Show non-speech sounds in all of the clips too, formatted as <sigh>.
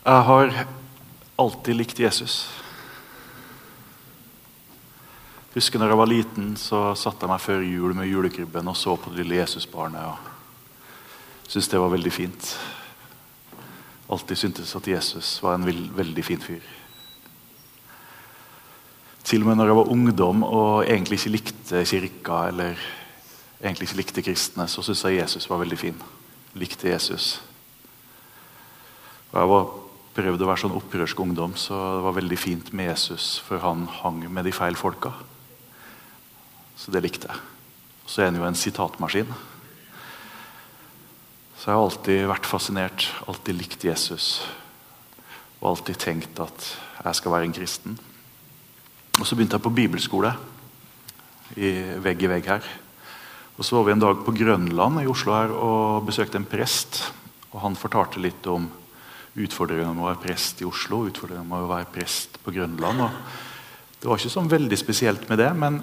Jeg har alltid likt Jesus. Husker når jeg var liten, så satte jeg meg før jul med julekrybben og så på det lille Jesusbarnet. og Syntes det var veldig fint. Alltid syntes at Jesus var en veldig fin fyr. Til og med når jeg var ungdom og egentlig ikke likte kirka eller egentlig ikke likte kristne, så syntes jeg Jesus var veldig fin. Likte Jesus. Og jeg var prøvde å være sånn opprørsk ungdom, så det var veldig fint med Jesus, for han hang med de feil folka. Så det likte jeg. Så er han jo en sitatmaskin. Så jeg har alltid vært fascinert, alltid likt Jesus. Og alltid tenkt at jeg skal være en kristen. Og Så begynte jeg på bibelskole i vegg i vegg her. Og Så var vi en dag på Grønland i Oslo her og besøkte en prest. Og Han fortalte litt om utfordringene med å være prest i Oslo, utfordringen med å være prest på Grønland. Det var ikke sånn veldig spesielt med det, men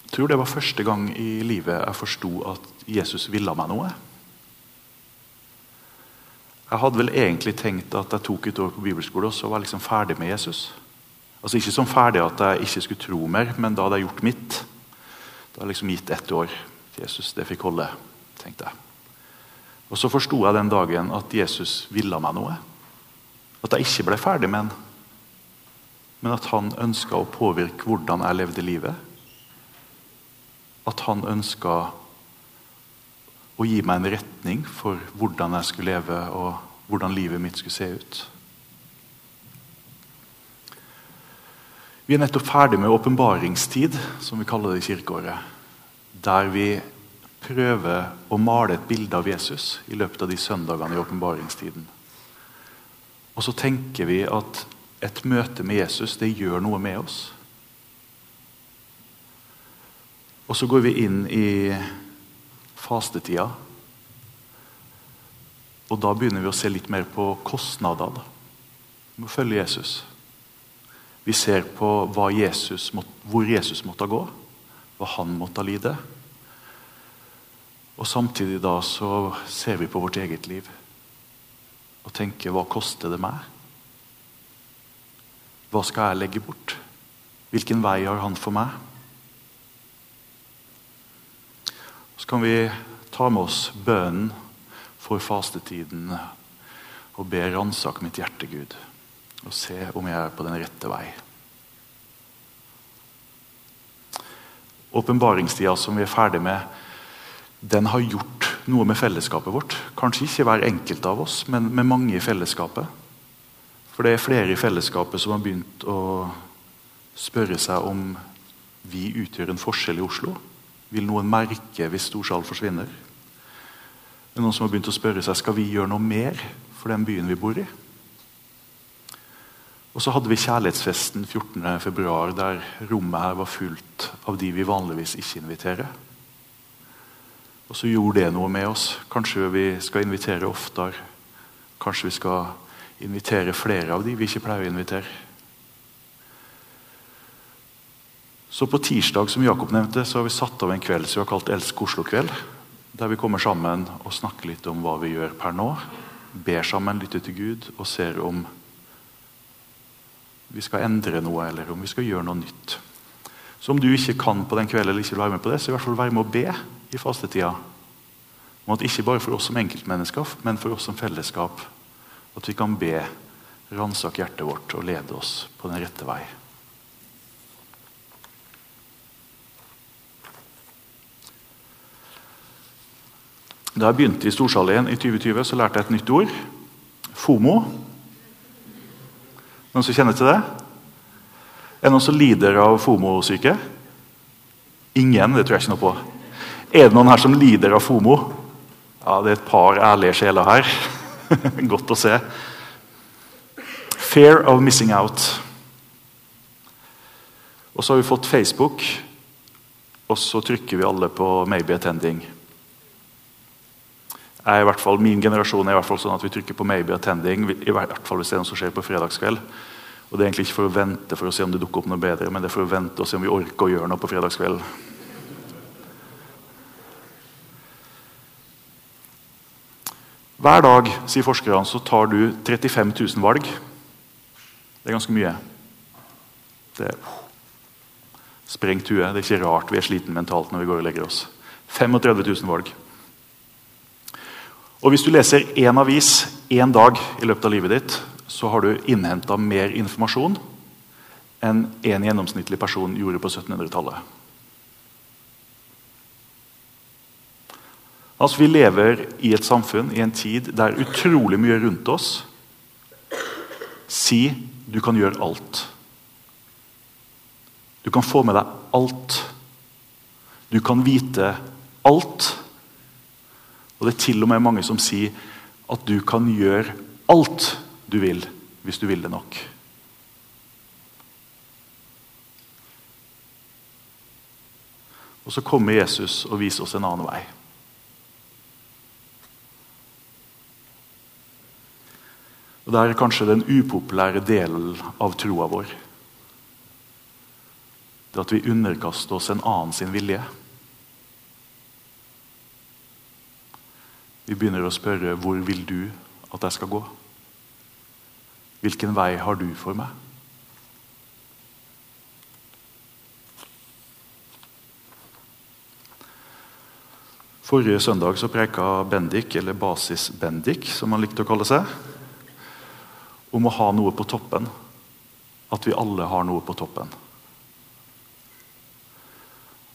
jeg tror det var første gang i livet jeg forsto at Jesus ville meg noe. Jeg hadde vel egentlig tenkt at jeg tok et år på bibelskole og så var jeg liksom ferdig med Jesus. Altså Ikke sånn ferdig at jeg ikke skulle tro mer, men da hadde jeg gjort mitt. Da hadde jeg liksom gitt ett år. Jesus, det fikk holde, tenkte jeg. Og Så forsto jeg den dagen at Jesus ville meg noe. At jeg ikke ble ferdig med han, men at han ønska å påvirke hvordan jeg levde livet. At han ønska å gi meg en retning for hvordan jeg skulle leve, og hvordan livet mitt skulle se ut. Vi er nettopp ferdig med åpenbaringstid, som vi kaller det i kirkeåret. Der vi prøver å male et bilde av Jesus i løpet av de søndagene i åpenbaringstiden. Og så tenker vi at et møte med Jesus det gjør noe med oss. Og så går vi inn i fastetida. Og da begynner vi å se litt mer på kostnader. Da. Vi må følge Jesus. Vi ser på Jesus, hvor Jesus måtte gå, hva han måtte lide. Og Samtidig da så ser vi på vårt eget liv og tenker hva koster det meg? Hva skal jeg legge bort? Hvilken vei har han for meg? Så kan vi ta med oss bønnen for fastetiden og be ransake mitt hjerte, Gud, og se om jeg er på den rette vei. Åpenbaringstida som vi er ferdig med, den har gjort noe med fellesskapet vårt. Kanskje ikke hver enkelt av oss, men med mange i fellesskapet. For det er flere i fellesskapet som har begynt å spørre seg om vi utgjør en forskjell i Oslo. Vil noen merke hvis Storsal forsvinner? Det er noen som har begynt å spørre seg skal vi gjøre noe mer for den byen vi bor i. Og så hadde vi kjærlighetsfesten 14.2, der rommet her var fullt av de vi vanligvis ikke inviterer. Og så gjorde det noe med oss. Kanskje vi skal invitere oftere. Kanskje vi skal invitere flere av de vi ikke pleier å invitere. Så På tirsdag som Jakob nevnte, så har vi satt av en kveld som vi har kalt Elsk Oslo-kveld. Der vi kommer sammen og snakker litt om hva vi gjør per nå. Ber sammen, lytter til Gud og ser om vi skal endre noe eller om vi skal gjøre noe nytt. Så om du ikke kan på den kvelden eller ikke vil være med på det, så i hvert fall være med å be i fastetida. Om at ikke bare for oss som enkeltmennesker, men for oss som fellesskap. At vi kan be ransake hjertet vårt og lede oss på den rette vei. Da jeg begynte i Storsalien i 2020, så lærte jeg et nytt ord. FOMO. Noen som kjenner til det? Er noen som lider av FOMO-syke? Ingen, det tror jeg ikke noe på. Er det noen her som lider av FOMO? Ja, det er et par ærlige sjeler her. <laughs> Godt å se. Fear of missing out. Og så har vi fått Facebook, og så trykker vi alle på 'maybe attending'. Fall, min generasjon er i hvert fall sånn at vi trykker på 'maybe attending'. I hvert fall hvis det er noe som skjer på fredagskveld. Og Det er egentlig ikke for å vente for å se om det dukker opp noe bedre, men det er for å vente og se om vi orker å gjøre noe på fredagskveld. Hver dag sier forskerne, så tar du 35 000 valg. Det er ganske mye. Det sprengt hue. Det er ikke rart vi er sliten mentalt når vi går og legger oss. 35 000 valg. Og Hvis du leser én avis én dag i løpet av livet ditt, så har du innhenta mer informasjon enn en gjennomsnittlig person gjorde på 1700-tallet. Altså, Vi lever i et samfunn i en tid der utrolig mye rundt oss Si du kan gjøre alt. Du kan få med deg alt. Du kan vite alt. Og det er til og med mange som sier at du kan gjøre alt du vil, hvis du vil det nok. Og så kommer Jesus og viser oss en annen vei. Og Det er kanskje den upopulære delen av troa vår. Det at vi underkaster oss en annen sin vilje. Vi begynner å spørre hvor vil du at jeg skal gå? Hvilken vei har du for meg? Forrige søndag så preka Bendik, eller Basis-Bendik, som han likte å kalle seg, om å ha noe på toppen. At vi alle har noe på toppen.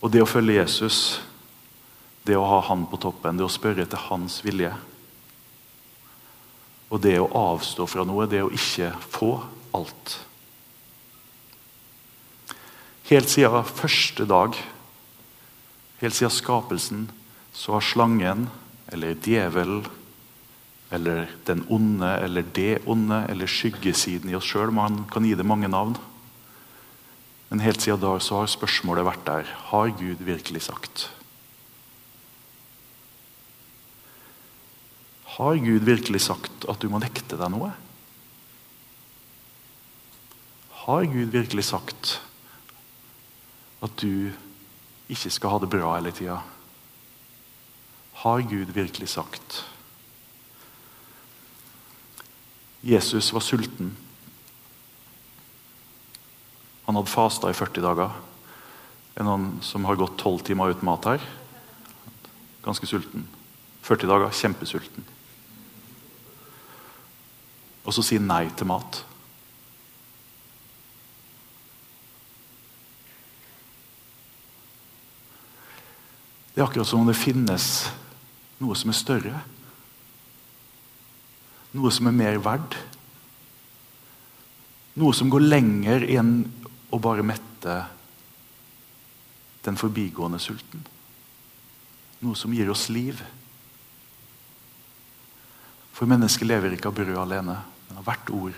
Og det å følge Jesus, det å ha han på toppen, det å spørre etter hans vilje Og det å avstå fra noe, det å ikke få alt. Helt siden første dag, helt siden skapelsen, så har slangen, eller djevelen, eller den onde, eller det onde, eller skyggesiden i oss sjøl. Man kan gi det mange navn. Men helt siden da så har spørsmålet vært der. Har Gud virkelig sagt? Har Gud virkelig sagt at du må nekte deg noe? Har Gud virkelig sagt at du ikke skal ha det bra hele tida? Har Gud virkelig sagt? Jesus var sulten. Han hadde fasta i 40 dager. Er det noen som har gått 12 timer uten mat her? Ganske sulten. 40 dager, kjempesulten. Og så si nei til mat. Det er akkurat som om det finnes noe som er større. Noe som er mer verdt. Noe som går lenger enn å bare mette den forbigående sulten. Noe som gir oss liv. For mennesket lever ikke av brød alene, men av hvert ord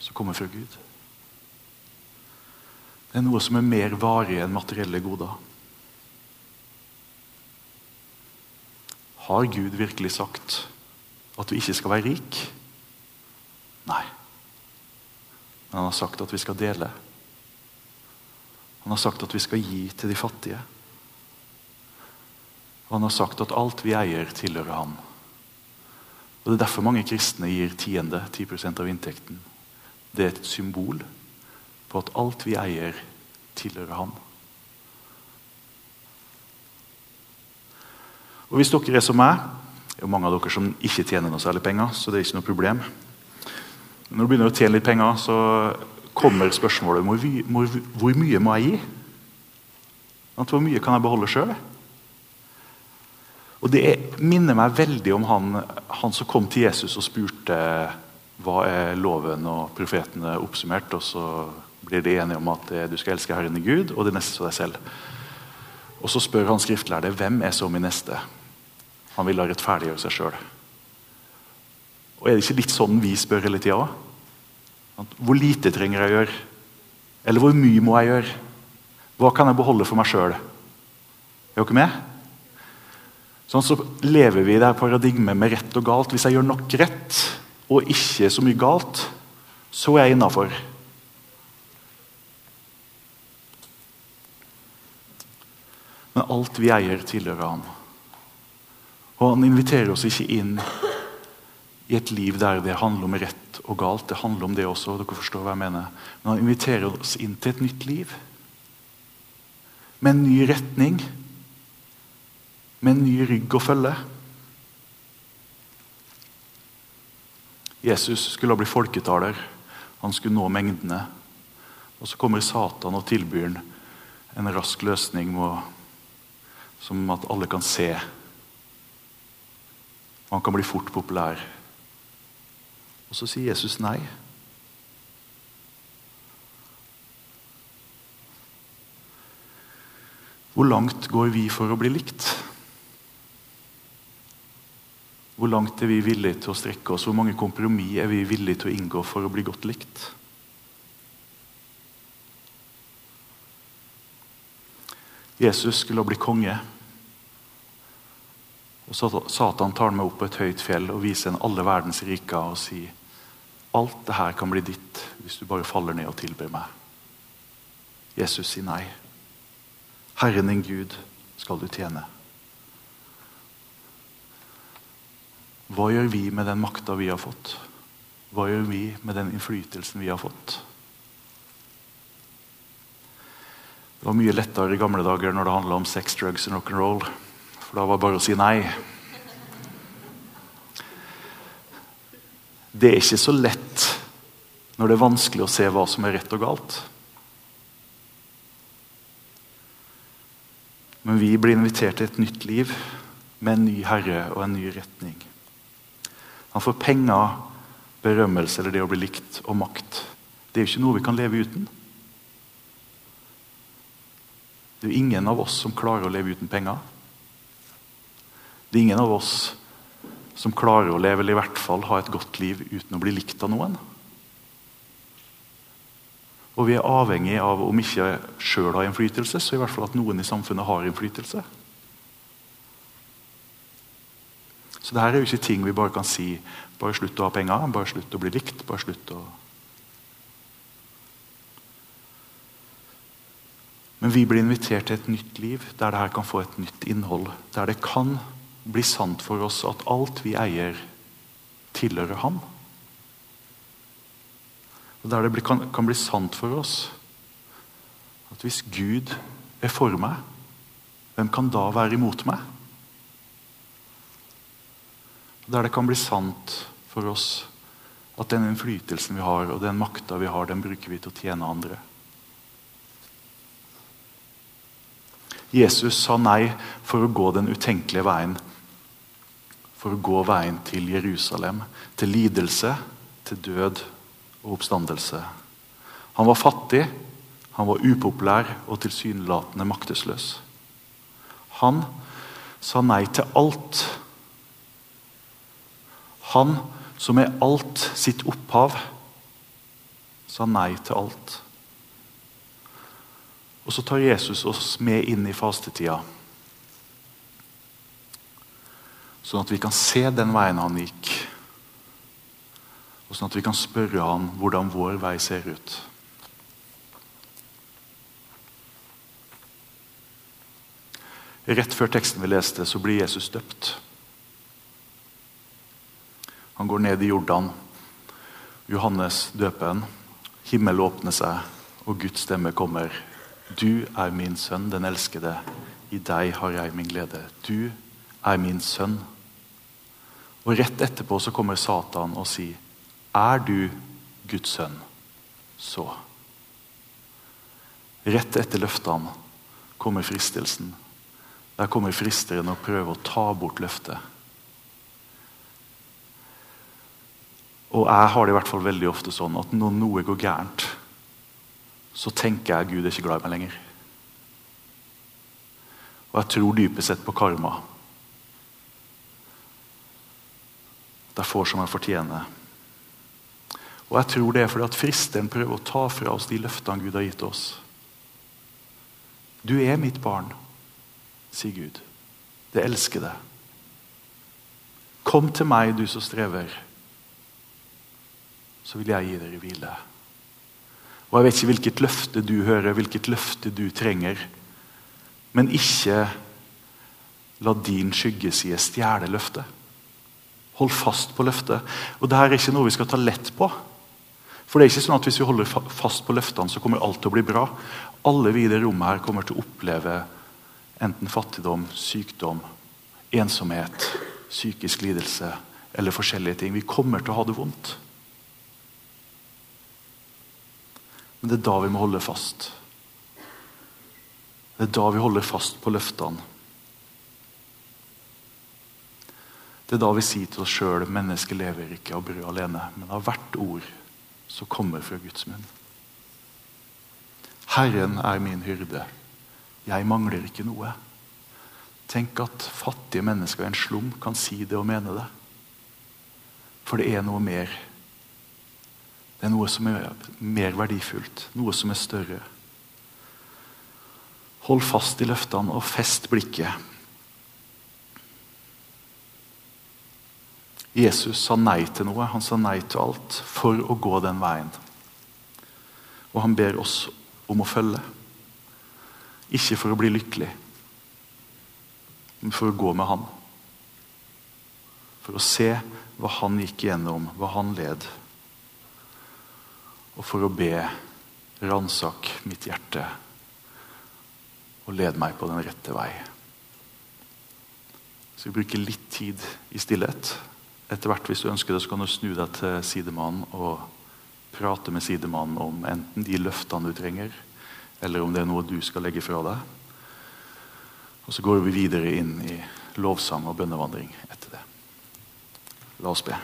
som kommer fra Gud. Det er noe som er mer varig enn materielle goder. Har Gud virkelig sagt at du ikke skal være rik? Nei. Men han har sagt at vi skal dele. Han har sagt at vi skal gi til de fattige. Og han har sagt at alt vi eier, tilhører ham. Og Det er derfor mange kristne gir tiende, 10% av inntekten. Det er et symbol på at alt vi eier, tilhører ham. Og Hvis dere er som meg, det er mange av dere som ikke tjener noe særlig penger, så det er ikke noe problem. Når du begynner å tjene litt penger, så kommer spørsmålet hvor, hvor, hvor mye må jeg gi? At Hvor mye kan jeg beholde sjøl? Og Det minner meg veldig om han, han, som kom til Jesus og spurte hva er loven og profetene oppsummert. Og så blir de enige om at du skal elske Herren i Gud og det neste som deg selv. Og Så spør han skriftlærde hvem er så min neste. Han vil ha rettferdiggjøre seg sjøl. Og Er det ikke litt sånn vi spør hele tida? Hvor lite trenger jeg å gjøre? Eller hvor mye må jeg gjøre? Hva kan jeg beholde for meg sjøl? Er dere med? Sånn så lever vi i det paradigmet med rett og galt. Hvis jeg gjør nok rett og ikke så mye galt, så er jeg innafor. Men alt vi eier, tilhører ham. Og han inviterer oss ikke inn i et liv der det handler om rett og galt. Det handler om det også. dere forstår hva jeg mener. Men han inviterer oss inn til et nytt liv. Med en ny retning. Med en ny rygg å følge. Jesus skulle bli folketaler. Han skulle nå mengdene. Og Så kommer Satan og tilbyr en rask løsning med, som at alle kan se. Og han kan bli fort populær. Og så sier Jesus nei. Hvor langt går vi for å bli likt? Hvor langt er vi villige til å strekke oss? Hvor mange kompromiss er vi villige til å inngå for å bli godt likt? Jesus skulle bli konge. Og Satan tar meg opp på et høyt fjell og viser en alle verdens riker og sier alt det her kan bli ditt hvis du bare faller ned og tilber meg. Jesus sier nei. Herren din Gud skal du tjene. Hva gjør vi med den makta vi har fått? Hva gjør vi med den innflytelsen vi har fått? Det var mye lettere i gamle dager når det handla om sex, drugs og rock'n'roll. For da var det bare å si nei. Det er ikke så lett når det er vanskelig å se hva som er rett og galt. Men vi blir invitert til et nytt liv med en ny herre og en ny retning. Han får penger, berømmelse eller det å bli likt og makt. Det er jo ikke noe vi kan leve uten. Det er jo ingen av oss som klarer å leve uten penger. Det er ingen av oss som klarer å leve, eller i hvert fall ha et godt liv uten å bli likt av noen. Og vi er avhengig av, om ikke sjøl har innflytelse, så i hvert fall at noen i samfunnet har innflytelse. Så det her er jo ikke ting vi bare kan si bare slutt å ha penger, bare slutt å bli likt. bare slutt å Men vi blir invitert til et nytt liv der det her kan få et nytt innhold. Der det kan bli sant for oss at alt vi eier, tilhører ham. Og Der det kan, kan bli sant for oss at hvis Gud er for meg, hvem kan da være imot meg? Der det kan bli sant for oss at den innflytelsen vi har, og den makta vi har, den bruker vi til å tjene andre. Jesus sa nei for å gå den utenkelige veien. For å gå veien til Jerusalem, til lidelse, til død og oppstandelse. Han var fattig, han var upopulær og tilsynelatende maktesløs. Han sa nei til alt. Han som er alt sitt opphav, sa nei til alt. Og så tar Jesus oss med inn i fastetida. Sånn at vi kan se den veien han gikk. Og sånn at vi kan spørre han hvordan vår vei ser ut. Rett før teksten vi leste, så blir Jesus døpt. Han går ned i Jordan. Johannes døper Himmelen åpner seg, og Guds stemme kommer. Du er min sønn, den elskede. I deg har jeg min glede. Du er min sønn. Og Rett etterpå så kommer Satan og sier, 'Er du Guds sønn, så.' Rett etter løftene kommer fristelsen. Der kommer fristeren og prøver å ta bort løftet. Og jeg har det i hvert fall veldig ofte sånn at når noe går gærent, så tenker jeg Gud er ikke glad i meg lenger. Og jeg tror dypest sett på karma. At er får som jeg fortjener. Og jeg tror det er fordi at fristeren prøver å ta fra oss de løftene Gud har gitt oss. Du er mitt barn, sier Gud. Det elsker deg. Kom til meg, du som strever, så vil jeg gi dere hvile. Og Jeg vet ikke hvilket løfte du hører, hvilket løfte du trenger. Men ikke la din skyggeside stjele løftet. Hold fast på løftet. Og Dette er ikke noe vi skal ta lett på. For det er ikke sånn at Hvis vi holder fast på løftene, så kommer alt til å bli bra. Alle vi i det rommet her kommer til å oppleve enten fattigdom, sykdom, ensomhet, psykisk lidelse eller forskjellige ting. Vi kommer til å ha det vondt. Men det er da vi må holde fast. Det er da vi holder fast på løftene. Det er da vi sier til oss sjøl mennesket lever ikke av brød alene, men av hvert ord som kommer fra Guds munn. Herren er min hyrde. Jeg mangler ikke noe. Tenk at fattige mennesker i en slum kan si det og mene det. For det er noe mer. Det er noe som er mer verdifullt, noe som er større. Hold fast i løftene og fest blikket Jesus sa nei til noe. Han sa nei til alt for å gå den veien. Og han ber oss om å følge. Ikke for å bli lykkelig, men for å gå med han. For å se hva han gikk igjennom, hva han led. Og for å be ransak mitt hjerte og led meg på den rette vei. Så vi bruker litt tid i stillhet etter hvert, hvis du ønsker det, så kan du snu deg til sidemannen og prate med sidemannen om enten de løftene du trenger, eller om det er noe du skal legge fra deg. Og Så går vi videre inn i lovsang og bønnevandring etter det. La oss be.